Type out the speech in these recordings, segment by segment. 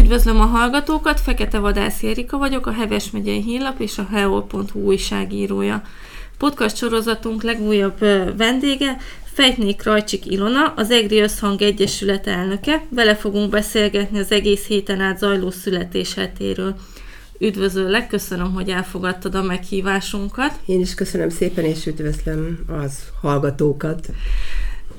Üdvözlöm a hallgatókat, Fekete Vadász Erika vagyok, a Heves megyei hírlap és a heol.hu újságírója. Podcast sorozatunk legújabb vendége Fejtné Krajcsik Ilona, az EGRI Összhang Egyesület elnöke. Vele fogunk beszélgetni az egész héten át zajló születéshetéről. Üdvözöllek, köszönöm, hogy elfogadtad a meghívásunkat. Én is köszönöm szépen, és üdvözlöm az hallgatókat.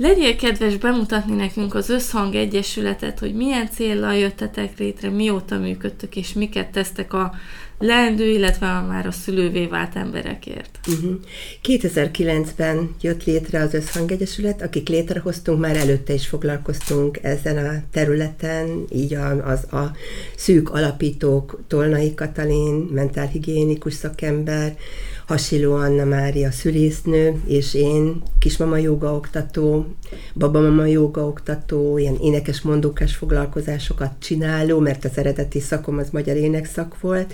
Legyél kedves bemutatni nekünk az Összhang Egyesületet, hogy milyen célral jöttetek létre, mióta működtök, és miket tesztek a leendő, illetve már a szülővé vált emberekért. Uh-huh. Mhm. 2009-ben jött létre az Összhang Egyesület, akik létrehoztunk, már előtte is foglalkoztunk ezen a területen, így a, az a szűk alapítók, Tolnai Katalin, mentálhigiénikus szakember, Hasiló Anna Mária szülésznő, és én kismama joga oktató, babamama joga oktató, ilyen énekes mondókás foglalkozásokat csináló, mert az eredeti szakom az magyar énekszak volt.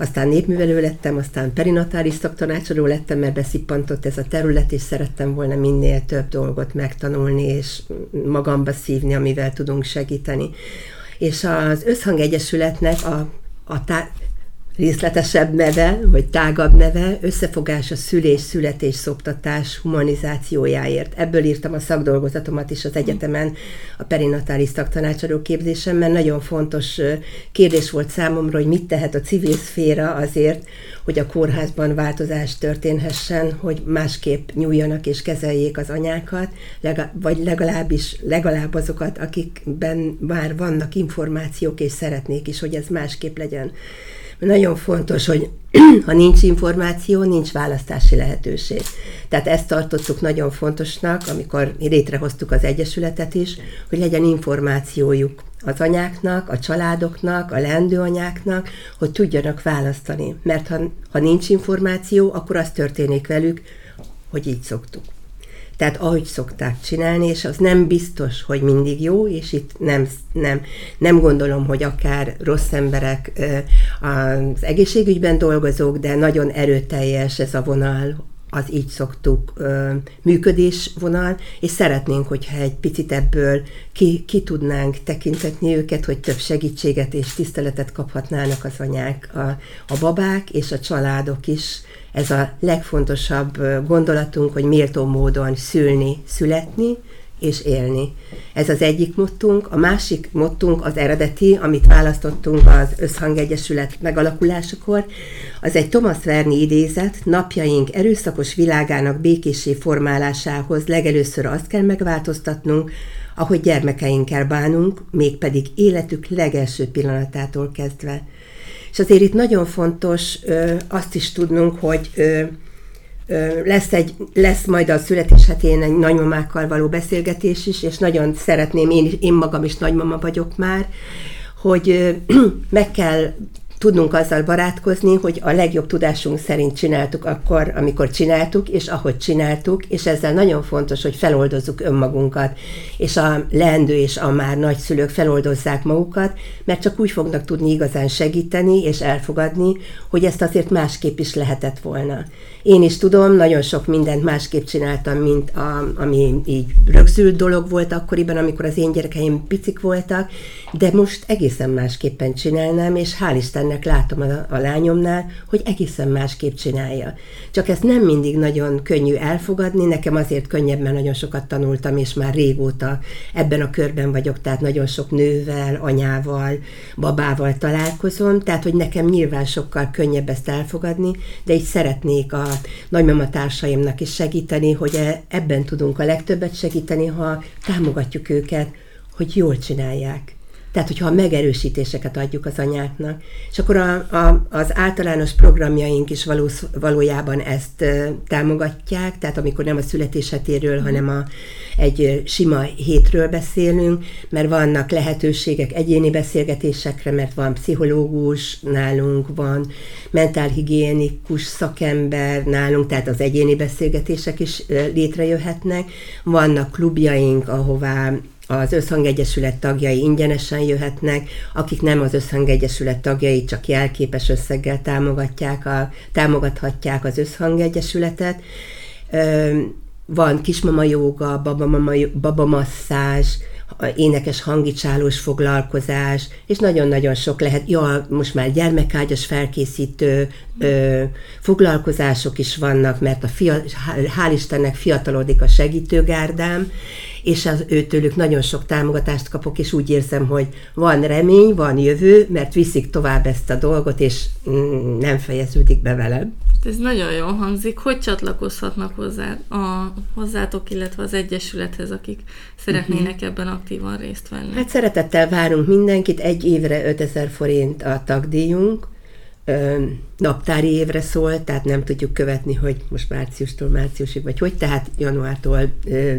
Aztán népművelő lettem, aztán perinatális szaktanácsadó lettem, mert beszippantott ez a terület, és szerettem volna minél több dolgot megtanulni, és magamba szívni, amivel tudunk segíteni. És az Összhang Egyesületnek a, a tá- részletesebb neve, vagy tágabb neve, összefogás a szülés-születés szoptatás humanizációjáért. Ebből írtam a szakdolgozatomat is az egyetemen, a perinatális szaktanácsadó képzésen, mert nagyon fontos kérdés volt számomra, hogy mit tehet a civil szféra azért, hogy a kórházban változás történhessen, hogy másképp nyúljanak és kezeljék az anyákat, vagy legalábbis legalább azokat, akikben már vannak információk, és szeretnék is, hogy ez másképp legyen. Nagyon fontos, hogy ha nincs információ, nincs választási lehetőség. Tehát ezt tartottuk nagyon fontosnak, amikor létrehoztuk az Egyesületet is, hogy legyen információjuk az anyáknak, a családoknak, a leendőanyáknak, hogy tudjanak választani. Mert ha, ha nincs információ, akkor az történik velük, hogy így szoktuk. Tehát ahogy szokták csinálni, és az nem biztos, hogy mindig jó, és itt nem, nem, nem gondolom, hogy akár rossz emberek az egészségügyben dolgozók, de nagyon erőteljes ez a vonal, az így szoktuk ö, működés vonal, és szeretnénk, hogyha egy picit ebből ki, ki tudnánk tekintetni őket, hogy több segítséget és tiszteletet kaphatnának az anyák, a, a babák és a családok is. Ez a legfontosabb gondolatunk, hogy méltó módon szülni, születni és élni. Ez az egyik mottunk. A másik mottunk az eredeti, amit választottunk az Összhang Egyesület megalakulásakor, az egy Thomas Verni idézet, napjaink erőszakos világának békésé formálásához legelőször azt kell megváltoztatnunk, ahogy gyermekeinkkel bánunk, mégpedig életük legelső pillanatától kezdve. És azért itt nagyon fontos ö, azt is tudnunk, hogy ö, lesz, egy, lesz majd a születéshetén egy nagymamákkal való beszélgetés is, és nagyon szeretném, én, én magam is nagymama vagyok már, hogy meg kell tudnunk azzal barátkozni, hogy a legjobb tudásunk szerint csináltuk akkor, amikor csináltuk, és ahogy csináltuk, és ezzel nagyon fontos, hogy feloldozzuk önmagunkat, és a leendő és a már nagyszülők feloldozzák magukat, mert csak úgy fognak tudni igazán segíteni és elfogadni, hogy ezt azért másképp is lehetett volna. Én is tudom, nagyon sok mindent másképp csináltam, mint a, ami így rögzült dolog volt akkoriban, amikor az én gyerekeim picik voltak, de most egészen másképpen csinálnám, és hál' Istennek látom a, a lányomnál, hogy egészen másképp csinálja. Csak ezt nem mindig nagyon könnyű elfogadni, nekem azért könnyebb, mert nagyon sokat tanultam, és már régóta ebben a körben vagyok, tehát nagyon sok nővel, anyával, babával találkozom, tehát hogy nekem nyilván sokkal könnyebb ezt elfogadni, de így szeretnék a nagymama társaimnak is segíteni, hogy e, ebben tudunk a legtöbbet segíteni, ha támogatjuk őket, hogy jól csinálják. Tehát, hogyha a megerősítéseket adjuk az anyáknak. És akkor a, a, az általános programjaink is való, valójában ezt e, támogatják, tehát amikor nem a születéshetéről, hanem a, egy sima hétről beszélünk, mert vannak lehetőségek egyéni beszélgetésekre, mert van pszichológus nálunk, van mentálhigiénikus szakember nálunk, tehát az egyéni beszélgetések is létrejöhetnek. Vannak klubjaink, ahová az Összhangegyesület tagjai ingyenesen jöhetnek, akik nem az Összhangegyesület tagjai, csak jelképes összeggel támogatják a, támogathatják az Összhangegyesületet. Van kismama jóga, babamama, babamasszázs, énekes hangicsálós foglalkozás, és nagyon-nagyon sok lehet, ja, most már gyermekágyas felkészítő ö, foglalkozások is vannak, mert a fia, hál' Istennek fiatalodik a segítőgárdám, és az őtőlük nagyon sok támogatást kapok, és úgy érzem, hogy van remény, van jövő, mert viszik tovább ezt a dolgot, és mm, nem fejeződik be velem. Ez nagyon jól hangzik. Hogy csatlakozhatnak hozzá, a, hozzátok, illetve az Egyesülethez, akik szeretnének uh-huh. ebben aktívan részt venni? Hát szeretettel várunk mindenkit, egy évre 5000 forint a tagdíjunk, naptári évre szól, tehát nem tudjuk követni, hogy most márciustól márciusig, vagy hogy, tehát januártól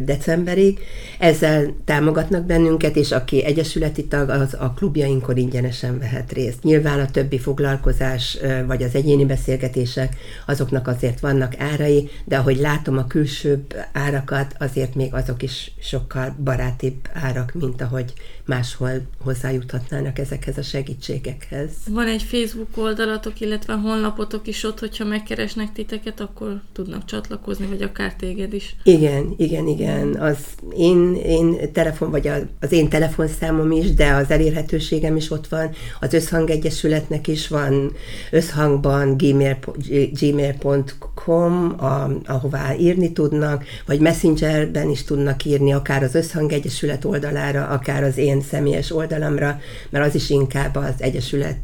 decemberig. Ezzel támogatnak bennünket, és aki egyesületi tag, az a klubjainkon ingyenesen vehet részt. Nyilván a többi foglalkozás, vagy az egyéni beszélgetések, azoknak azért vannak árai, de ahogy látom a külsőbb árakat, azért még azok is sokkal barátibb árak, mint ahogy máshol hozzájuthatnának ezekhez a segítségekhez. Van egy Facebook oldalatok, illetve honlapotok is ott, hogyha megkeresnek titeket, akkor tudnak csatlakozni, vagy akár téged is. Igen, igen, igen. Az én, én telefon, vagy az én telefonszámom is, de az elérhetőségem is ott van. Az Összhangegyesületnek is van összhangban gmail, gmail.com, a, ahová írni tudnak, vagy messengerben is tudnak írni, akár az Összhangegyesület oldalára, akár az én személyes oldalamra, mert az is inkább az Egyesület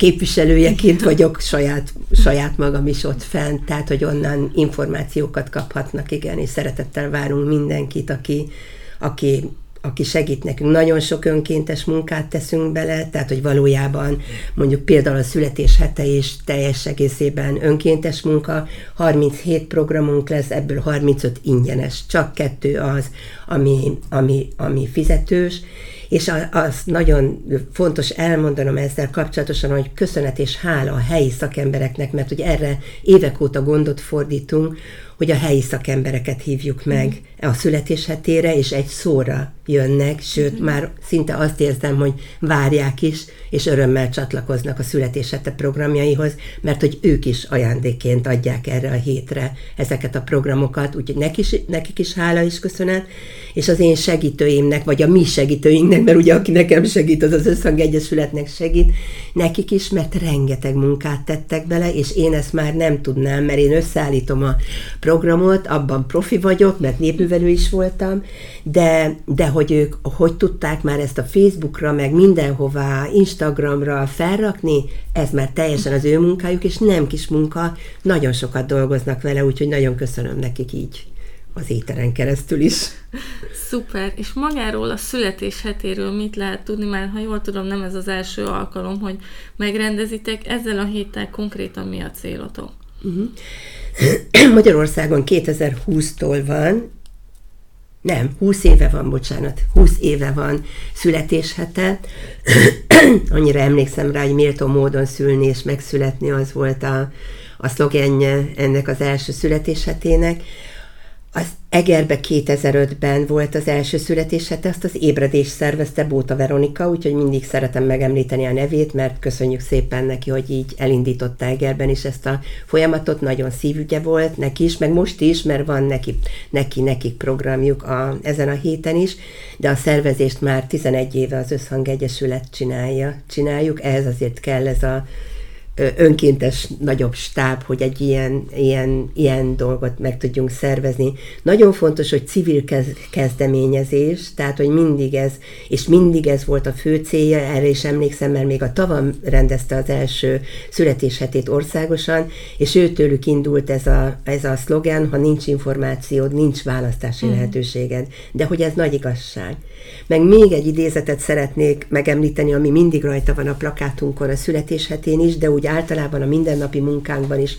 képviselőjeként vagyok saját, saját magam is ott fent, tehát hogy onnan információkat kaphatnak, igen, és szeretettel várunk mindenkit, aki, aki aki segít nekünk. Nagyon sok önkéntes munkát teszünk bele, tehát hogy valójában mondjuk például a születés hete is teljes egészében önkéntes munka, 37 programunk lesz, ebből 35 ingyenes, csak kettő az, ami, ami, ami fizetős, és az nagyon fontos elmondanom ezzel kapcsolatosan, hogy köszönet és hála a helyi szakembereknek, mert hogy erre évek óta gondot fordítunk, hogy a helyi szakembereket hívjuk meg a születéshetére, és egy szóra jönnek, sőt, mm. már szinte azt érzem, hogy várják is, és örömmel csatlakoznak a születéshete programjaihoz, mert hogy ők is ajándékként adják erre a hétre ezeket a programokat, úgyhogy nekik is, nekik is hála is köszönet, és az én segítőimnek, vagy a mi segítőinknek, mert ugye aki nekem segít, az az Összhang Egyesületnek segít, nekik is, mert rengeteg munkát tettek bele, és én ezt már nem tudnám, mert én összeállítom a programot, abban profi vagyok, mert népművelő is voltam, de, de hogy ők hogy tudták már ezt a Facebookra, meg mindenhová, Instagramra felrakni, ez már teljesen az ő munkájuk, és nem kis munka, nagyon sokat dolgoznak vele, úgyhogy nagyon köszönöm nekik így az éteren keresztül is. Szuper, és magáról a születés hetéről mit lehet tudni, mert ha jól tudom, nem ez az első alkalom, hogy megrendezitek, ezzel a héttel konkrétan mi a célotok? Uh-huh. Magyarországon 2020-tól van, nem, 20 éve van, bocsánat, 20 éve van születéshete. Annyira emlékszem rá, hogy méltó módon szülni és megszületni, az volt a, a szlogenje ennek az első születéshetének. Az Egerbe 2005-ben volt az első születéshete, azt az ébredés szervezte Bóta Veronika, úgyhogy mindig szeretem megemlíteni a nevét, mert köszönjük szépen neki, hogy így elindította Egerben is ezt a folyamatot, nagyon szívügye volt neki is, meg most is, mert van neki, neki nekik programjuk a, ezen a héten is, de a szervezést már 11 éve az Összhang Egyesület csinálja, csináljuk, ehhez azért kell ez a önkéntes nagyobb stáb, hogy egy ilyen, ilyen, ilyen dolgot meg tudjunk szervezni. Nagyon fontos, hogy civil kezdeményezés, tehát, hogy mindig ez, és mindig ez volt a fő célja, erre is emlékszem, mert még a tavam rendezte az első születéshetét országosan, és őtőlük indult ez a, ez a szlogen, ha nincs információd, nincs választási mm. lehetőséged. De hogy ez nagy igazság. Meg még egy idézetet szeretnék megemlíteni, ami mindig rajta van a plakátunkon a születéshetén is, de úgy általában a mindennapi munkánkban is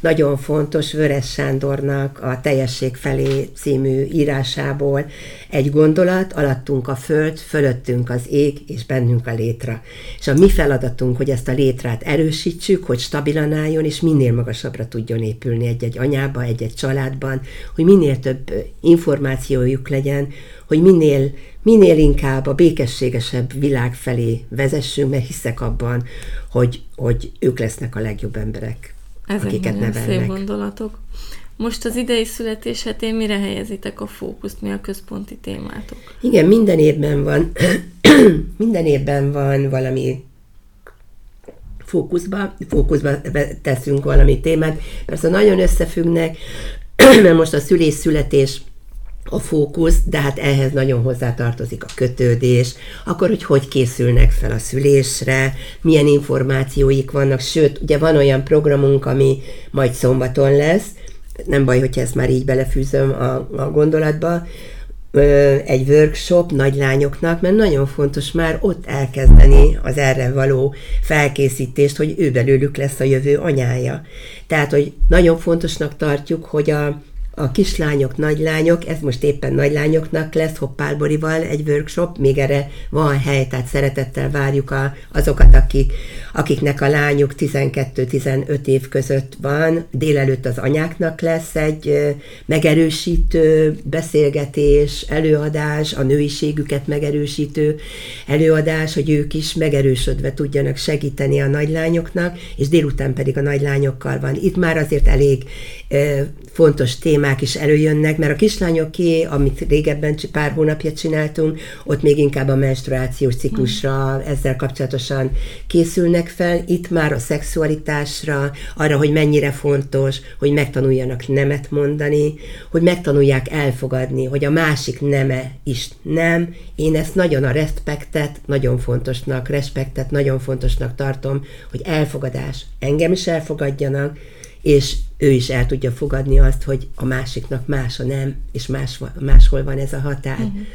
nagyon fontos Vörös Sándornak a Teljesség felé című írásából egy gondolat, alattunk a föld, fölöttünk az ég, és bennünk a létra. És a mi feladatunk, hogy ezt a létrát erősítsük, hogy stabilan álljon, és minél magasabbra tudjon épülni egy-egy anyába, egy-egy családban, hogy minél több információjuk legyen, hogy minél, minél inkább a békességesebb világ felé vezessünk, mert hiszek abban, hogy, hogy ők lesznek a legjobb emberek, Ezek akiket nevelnek. szép gondolatok. Most az idei születés hetén mire helyezitek a fókuszt, mi a központi témátok? Igen, minden évben van, minden évben van valami fókuszba, fókuszba teszünk valami témát. Persze nagyon összefüggnek, mert most a szülés-születés a fókusz, de hát ehhez nagyon hozzátartozik a kötődés, akkor, hogy hogy készülnek fel a szülésre, milyen információik vannak, sőt, ugye van olyan programunk, ami majd szombaton lesz, nem baj, hogyha ezt már így belefűzöm a, a gondolatba, egy workshop nagylányoknak, mert nagyon fontos már ott elkezdeni az erre való felkészítést, hogy ő belőlük lesz a jövő anyája. Tehát, hogy nagyon fontosnak tartjuk, hogy a, a kislányok, nagylányok, ez most éppen nagylányoknak lesz, Hoppálborival egy workshop, még erre van hely, tehát szeretettel várjuk a, azokat, akik, akiknek a lányuk 12-15 év között van. Délelőtt az anyáknak lesz egy megerősítő beszélgetés, előadás, a nőiségüket megerősítő előadás, hogy ők is megerősödve tudjanak segíteni a nagylányoknak, és délután pedig a nagylányokkal van. Itt már azért elég fontos témák is előjönnek, mert a kislányoké, amit régebben pár hónapja csináltunk, ott még inkább a menstruációs ciklusra ezzel kapcsolatosan készülnek fel. Itt már a szexualitásra, arra, hogy mennyire fontos, hogy megtanuljanak nemet mondani, hogy megtanulják elfogadni, hogy a másik neme is nem. Én ezt nagyon a respektet nagyon fontosnak, respektet nagyon fontosnak tartom, hogy elfogadás, engem is elfogadjanak, és ő is el tudja fogadni azt, hogy a másiknak más a nem, és más, máshol van ez a határ. Uh-huh.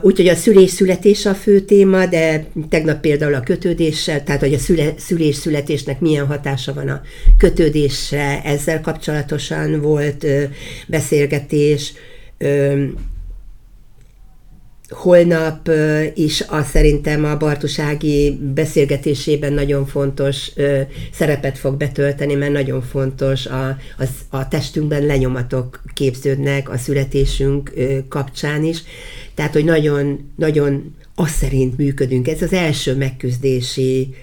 Úgyhogy a szülés-születés a fő téma, de tegnap például a kötődéssel, tehát hogy a szüle, szülés-születésnek milyen hatása van a kötődésre, ezzel kapcsolatosan volt ö, beszélgetés, ö, holnap is azt szerintem a Bartusági beszélgetésében nagyon fontos szerepet fog betölteni, mert nagyon fontos a, a, a testünkben lenyomatok képződnek a születésünk kapcsán is. Tehát, hogy nagyon, nagyon azt szerint működünk. Ez az első megküzdési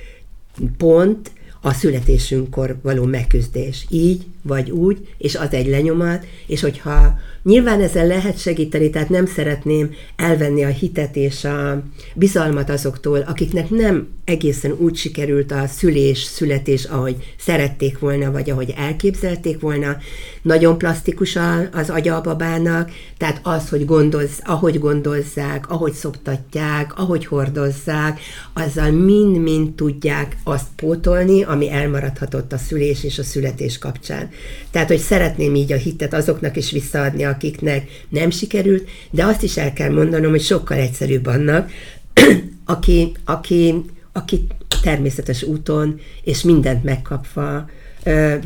pont, a születésünkkor való megküzdés. Így vagy úgy, és az egy lenyomat, és hogyha Nyilván ezzel lehet segíteni, tehát nem szeretném elvenni a hitet és a bizalmat azoktól, akiknek nem egészen úgy sikerült a szülés, születés, ahogy szerették volna, vagy ahogy elképzelték volna. Nagyon plastikus az agya a babának, tehát az, hogy gondolz, ahogy gondozzák, ahogy szoptatják, ahogy hordozzák, azzal mind-mind tudják azt pótolni, ami elmaradhatott a szülés és a születés kapcsán. Tehát, hogy szeretném így a hitet azoknak is visszaadni, akiknek nem sikerült, de azt is el kell mondanom, hogy sokkal egyszerűbb annak, aki, aki, aki természetes úton, és mindent megkapva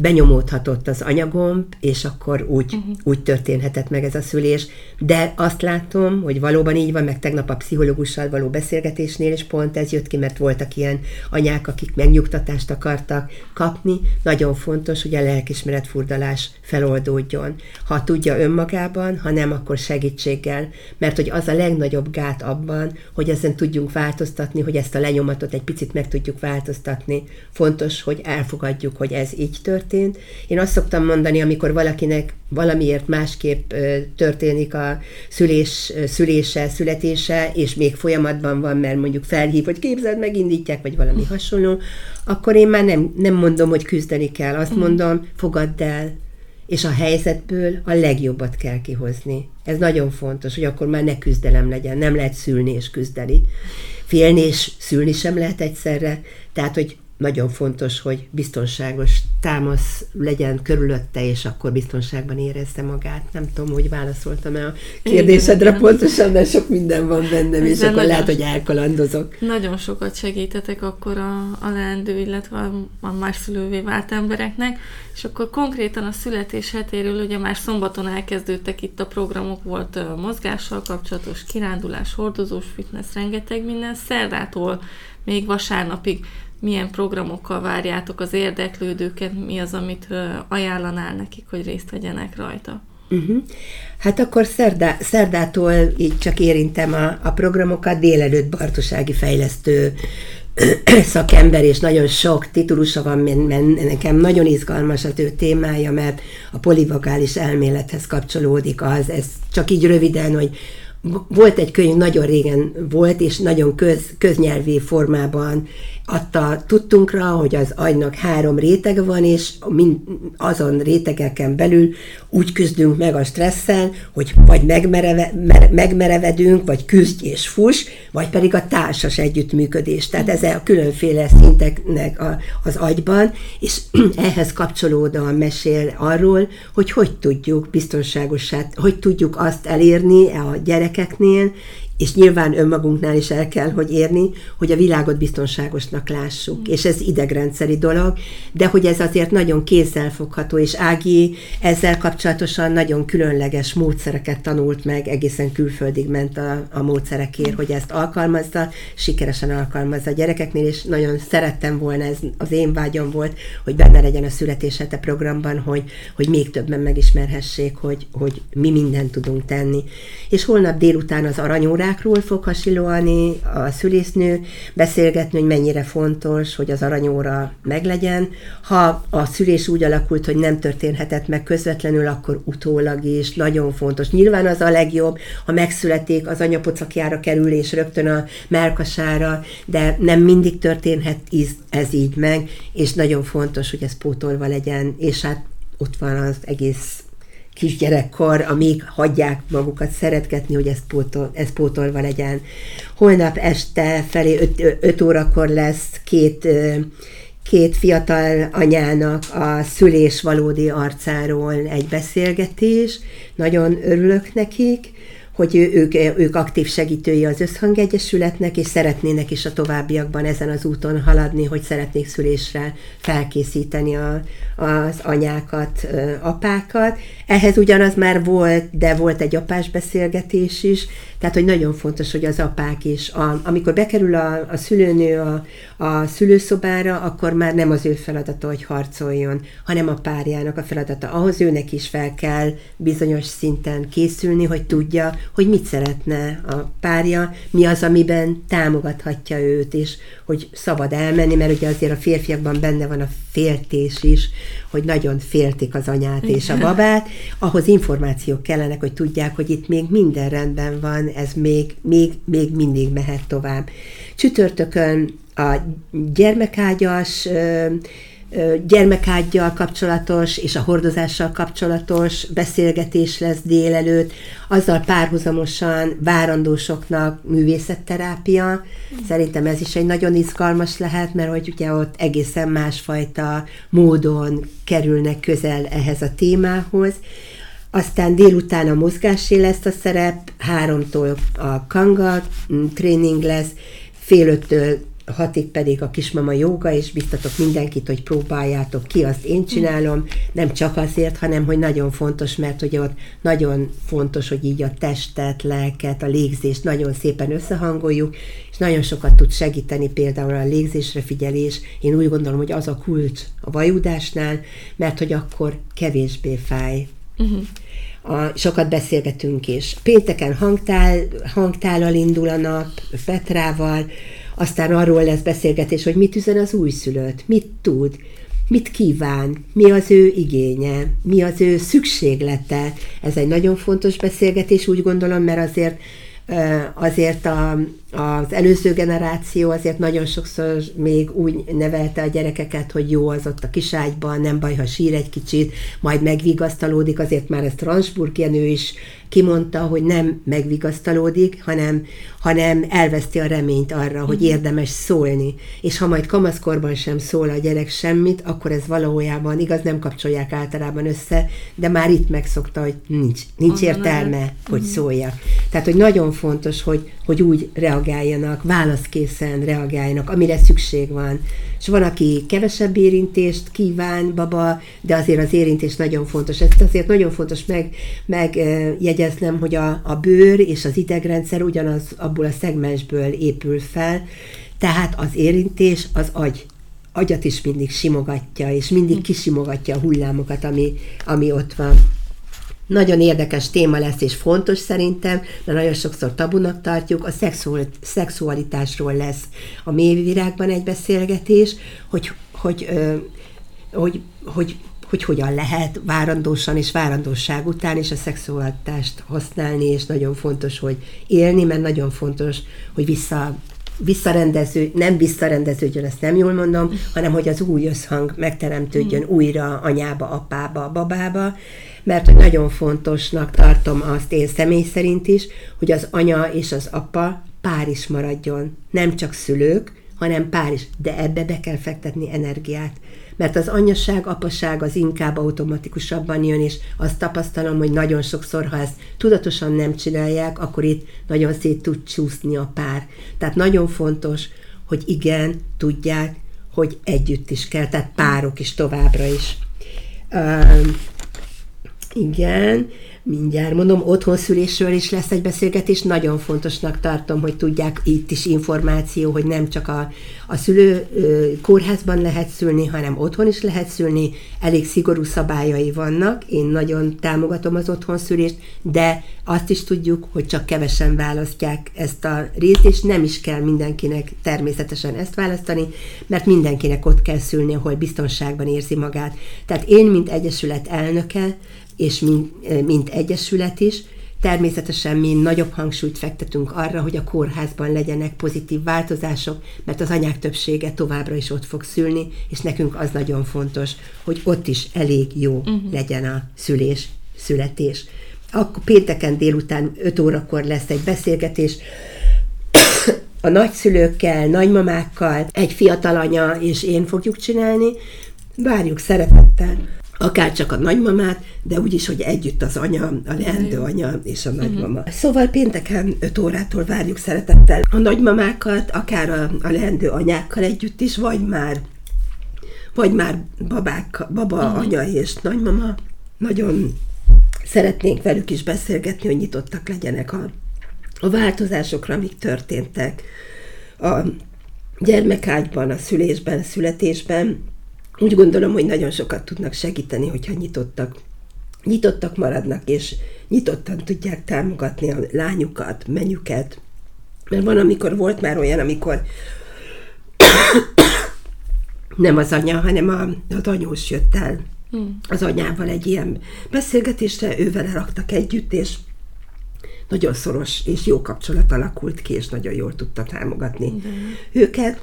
benyomódhatott az anyagomb, és akkor úgy, uh-huh. úgy történhetett meg ez a szülés. De azt látom, hogy valóban így van, meg tegnap a pszichológussal való beszélgetésnél is pont ez jött ki, mert voltak ilyen anyák, akik megnyugtatást akartak kapni. Nagyon fontos, hogy a lelkismeret furdalás feloldódjon. Ha tudja önmagában, ha nem, akkor segítséggel. Mert hogy az a legnagyobb gát abban, hogy ezen tudjunk változtatni, hogy ezt a lenyomatot egy picit meg tudjuk változtatni. Fontos, hogy elfogadjuk, hogy ez így így történt. Én azt szoktam mondani, amikor valakinek valamiért másképp történik a szülés, szülése, születése, és még folyamatban van, mert mondjuk felhív, hogy képzeld, megindítják, vagy valami hasonló, akkor én már nem, nem mondom, hogy küzdeni kell. Azt mm. mondom, fogadd el, és a helyzetből a legjobbat kell kihozni. Ez nagyon fontos, hogy akkor már ne küzdelem legyen, nem lehet szülni és küzdeni. Félni és szülni sem lehet egyszerre, tehát, hogy nagyon fontos, hogy biztonságos támasz legyen körülötte, és akkor biztonságban érezze magát. Nem tudom, hogy válaszoltam-e a kérdésedre igen, pontosan, de sok minden van bennem, és akkor lehet, hogy elkalandozok. Nagyon sokat segítetek akkor a, a leendő, illetve a, a más szülővé vált embereknek, és akkor konkrétan a születés hetéről ugye már szombaton elkezdődtek itt a programok, volt mozgással kapcsolatos kirándulás, hordozós fitness, rengeteg minden, szerdától még vasárnapig milyen programokkal várjátok az érdeklődőket, mi az, amit ajánlanál nekik, hogy részt vegyenek rajta? Uh-huh. Hát akkor szerdá, szerdától így csak érintem a, a programokat, délelőtt Bartosági Fejlesztő szakember, és nagyon sok titulusa van, mert nekem nagyon izgalmas az ő témája, mert a polivagális elmélethez kapcsolódik az, ez csak így röviden, hogy volt egy könyv, nagyon régen volt, és nagyon köz, köznyelvi formában adta tudtunkra, hogy az agynak három rétege van, és mind, azon rétegeken belül úgy küzdünk meg a stresszel, hogy vagy megmereve, mer, megmerevedünk, vagy küzdj és fuss, vagy pedig a társas együttműködés. Tehát ez a különféle szinteknek a, az agyban, és ehhez kapcsolódóan mesél arról, hogy hogy tudjuk biztonságosát, hogy tudjuk azt elérni a gyerekeknél, és nyilván önmagunknál is el kell, hogy érni, hogy a világot biztonságosnak lássuk. Mm. És ez idegrendszeri dolog, de hogy ez azért nagyon kézzelfogható, és Ági ezzel kapcsolatosan nagyon különleges módszereket tanult meg, egészen külföldig ment a, a módszerekért, hogy ezt alkalmazza, sikeresen alkalmazza a gyerekeknél, és nagyon szerettem volna, ez az én vágyom volt, hogy benne legyen a születéshete programban, hogy, hogy még többen megismerhessék, hogy, hogy mi mindent tudunk tenni. És holnap délután az aranyórá órákról fog hasilóani a szülésznő, beszélgetni, hogy mennyire fontos, hogy az aranyóra meglegyen. Ha a szülés úgy alakult, hogy nem történhetett meg közvetlenül, akkor utólag is nagyon fontos. Nyilván az a legjobb, ha megszületik, az anyapocakjára kerül, és rögtön a melkasára, de nem mindig történhet ez így meg, és nagyon fontos, hogy ez pótolva legyen, és hát ott van az egész kisgyerekkor, amíg hagyják magukat szeretgetni, hogy ez, pótol, ez pótolva legyen. Holnap este felé 5 órakor lesz két két fiatal anyának a szülés valódi arcáról egy beszélgetés. Nagyon örülök nekik hogy ők, ők aktív segítői az Összhangegyesületnek, és szeretnének is a továbbiakban ezen az úton haladni, hogy szeretnék szülésre felkészíteni a, az anyákat, apákat. Ehhez ugyanaz már volt, de volt egy apás beszélgetés is, tehát, hogy nagyon fontos, hogy az apák is, a, amikor bekerül a, a szülőnő a, a szülőszobára, akkor már nem az ő feladata, hogy harcoljon, hanem a párjának a feladata. Ahhoz őnek is fel kell bizonyos szinten készülni, hogy tudja, hogy mit szeretne a párja, mi az, amiben támogathatja őt, és hogy szabad elmenni, mert ugye azért a férfiakban benne van a féltés is, hogy nagyon féltik az anyát és a babát, ahhoz információk kellenek, hogy tudják, hogy itt még minden rendben van, ez még, még, még mindig mehet tovább. Csütörtökön a gyermekágyas gyermekágyjal kapcsolatos és a hordozással kapcsolatos beszélgetés lesz délelőtt, azzal párhuzamosan várandósoknak művészetterápia. Szerintem ez is egy nagyon izgalmas lehet, mert hogy ugye ott egészen másfajta módon kerülnek közel ehhez a témához. Aztán délután a mozgásé lesz a szerep, háromtól a kanga tréning lesz, fél öttől hatig pedig a kismama joga, és biztatok mindenkit, hogy próbáljátok ki, azt én csinálom, nem csak azért, hanem hogy nagyon fontos, mert hogy ott nagyon fontos, hogy így a testet, lelket, a légzést nagyon szépen összehangoljuk, és nagyon sokat tud segíteni például a légzésre figyelés. Én úgy gondolom, hogy az a kulcs a vajudásnál, mert hogy akkor kevésbé fáj. Uh-huh. A, sokat beszélgetünk is. Pénteken hangtál, hangtállal indul a nap, Petrával, aztán arról lesz beszélgetés, hogy mit üzen az újszülött, mit tud, mit kíván, mi az ő igénye, mi az ő szükséglete. Ez egy nagyon fontos beszélgetés, úgy gondolom, mert azért azért a, az előző generáció azért nagyon sokszor még úgy nevelte a gyerekeket, hogy jó az ott a kiságyban, nem baj, ha sír egy kicsit, majd megvigasztalódik, azért már ez Transburg Jenő is kimondta, hogy nem megvigasztalódik, hanem, hanem elveszti a reményt arra, hogy mhm. érdemes szólni. És ha majd kamaszkorban sem szól a gyerek semmit, akkor ez valójában, igaz, nem kapcsolják általában össze, de már itt megszokta, hogy nincs, nincs értelme, hogy mhm. szóljak. Tehát, hogy nagyon fontos, hogy, hogy úgy reagáljanak, válaszkészen reagáljanak, amire szükség van. És van, aki kevesebb érintést kíván, baba, de azért az érintés nagyon fontos. Ezt azért nagyon fontos meg, megjegyeznem, hogy a, a bőr és az idegrendszer ugyanaz abból a szegmensből épül fel, tehát az érintés az agy agyat is mindig simogatja, és mindig kisimogatja a hullámokat, ami, ami ott van. Nagyon érdekes téma lesz, és fontos szerintem, mert nagyon sokszor tabunak tartjuk, a szexualitásról lesz a mélyvirágban egy beszélgetés, hogy, hogy, hogy, hogy, hogy hogy hogyan lehet várandósan és várandóság után is a szexualitást használni, és nagyon fontos, hogy élni, mert nagyon fontos, hogy vissza visszarendező, nem visszarendeződjön, ezt nem jól mondom, hanem hogy az új összhang megteremtődjön mm. újra anyába, apába, babába, mert nagyon fontosnak tartom azt én személy szerint is, hogy az anya és az apa pár is maradjon. Nem csak szülők, hanem pár is, de ebbe be kell fektetni energiát mert az anyaság, apaság az inkább automatikusabban jön, és azt tapasztalom, hogy nagyon sokszor, ha ezt tudatosan nem csinálják, akkor itt nagyon szét tud csúszni a pár. Tehát nagyon fontos, hogy igen, tudják, hogy együtt is kell, tehát párok is továbbra is. Uh, igen, mindjárt mondom, otthonszülésről is lesz egy beszélgetés, nagyon fontosnak tartom, hogy tudják itt is információ, hogy nem csak a, a szülő kórházban lehet szülni, hanem otthon is lehet szülni, elég szigorú szabályai vannak, én nagyon támogatom az otthonszülést, de azt is tudjuk, hogy csak kevesen választják ezt a részt, és nem is kell mindenkinek természetesen ezt választani, mert mindenkinek ott kell szülni, ahol biztonságban érzi magát. Tehát én, mint Egyesület elnöke, és mint, mint egyesület is, Természetesen mi nagyobb hangsúlyt fektetünk arra, hogy a kórházban legyenek pozitív változások, mert az anyák többsége továbbra is ott fog szülni, és nekünk az nagyon fontos, hogy ott is elég jó uh-huh. legyen a szülés, születés. Akkor pénteken délután 5 órakor lesz egy beszélgetés a nagyszülőkkel, nagymamákkal, egy fiatal anya és én fogjuk csinálni. Várjuk szeretettel akár csak a nagymamát, de úgyis, hogy együtt az anya, a leendő anya és a nagymama. Uh-huh. Szóval pénteken 5 órától várjuk szeretettel a nagymamákat, akár a, a leendő anyákkal együtt is, vagy már vagy már babák, baba, uh-huh. anya és nagymama. Nagyon szeretnénk velük is beszélgetni, hogy nyitottak legyenek a, a változásokra, amik történtek a gyermekágyban, a szülésben, a születésben, úgy gondolom, hogy nagyon sokat tudnak segíteni, hogyha nyitottak, nyitottak maradnak, és nyitottan tudják támogatni a lányukat, menyüket. Mert van, amikor volt már olyan, amikor nem az anya, hanem a, az anyós jött el hmm. az anyával egy ilyen beszélgetésre, ővel raktak együtt, és nagyon szoros és jó kapcsolat alakult ki, és nagyon jól tudta támogatni De. őket.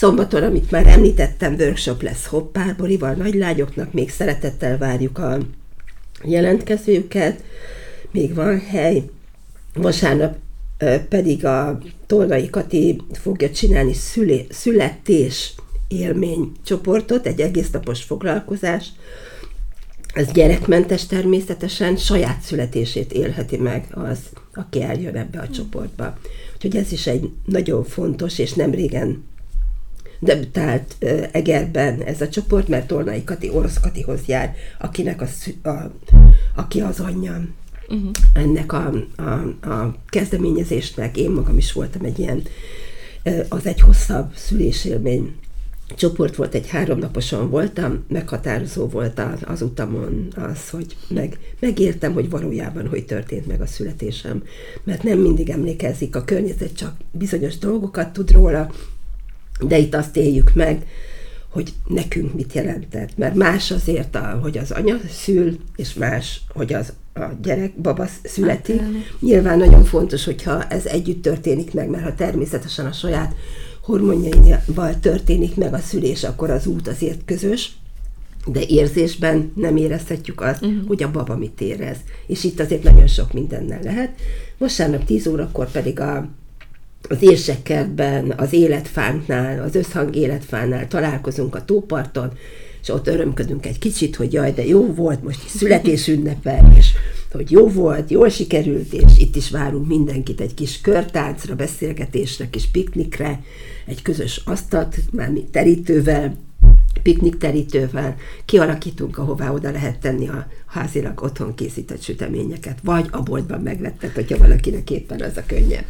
Szombaton, amit már említettem, workshop lesz hoppárborival, nagylányoknak, még szeretettel várjuk a jelentkezőket, még van hely. Vasárnap pedig a Tolnai Kati fogja csinálni szülé, születés élmény csoportot, egy egész napos foglalkozás. Ez gyerekmentes természetesen, saját születését élheti meg az, aki eljön ebbe a csoportba. Úgyhogy ez is egy nagyon fontos, és nem régen debütált Egerben ez a csoport, mert Tornai Kati orosz Katihoz jár, akinek a, a, aki az anyja uh-huh. ennek a, a, a kezdeményezésnek. Én magam is voltam egy ilyen, az egy hosszabb szülésélmény csoport volt, egy háromnaposan voltam, meghatározó volt az utamon az, hogy meg, megértem, hogy valójában hogy történt meg a születésem. Mert nem mindig emlékezik a környezet, csak bizonyos dolgokat tud róla, de itt azt éljük meg, hogy nekünk mit jelentett. Mert más azért, a, hogy az anya szül, és más, hogy az a gyerek, baba születik. Hát, Nyilván nagyon fontos, hogyha ez együtt történik meg, mert ha természetesen a saját hormonjaival történik meg a szülés, akkor az út azért közös, de érzésben nem érezhetjük azt, uh-huh. hogy a baba mit érez. És itt azért nagyon sok mindennel lehet. Vasárnap 10 órakor pedig a az érsekkertben, az életfánknál, az összhang életfánál találkozunk a tóparton, és ott örömködünk egy kicsit, hogy jaj, de jó volt, most születésünnepel, és hogy jó volt, jól sikerült, és itt is várunk mindenkit egy kis körtáncra, beszélgetésre, kis piknikre, egy közös asztalt, már mi terítővel, piknikterítővel kialakítunk, ahová oda lehet tenni a házilag otthon készített süteményeket, vagy a boltban megvettek, hogyha valakinek éppen az a könnyebb.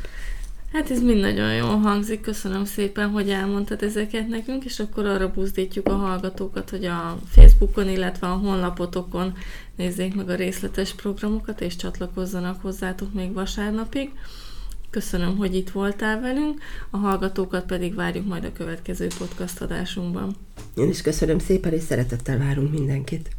Hát ez mind nagyon jól hangzik, köszönöm szépen, hogy elmondtad ezeket nekünk, és akkor arra buzdítjuk a hallgatókat, hogy a Facebookon, illetve a honlapotokon nézzék meg a részletes programokat, és csatlakozzanak hozzátok még vasárnapig. Köszönöm, hogy itt voltál velünk, a hallgatókat pedig várjuk majd a következő podcast adásunkban. Én is köszönöm szépen, és szeretettel várunk mindenkit.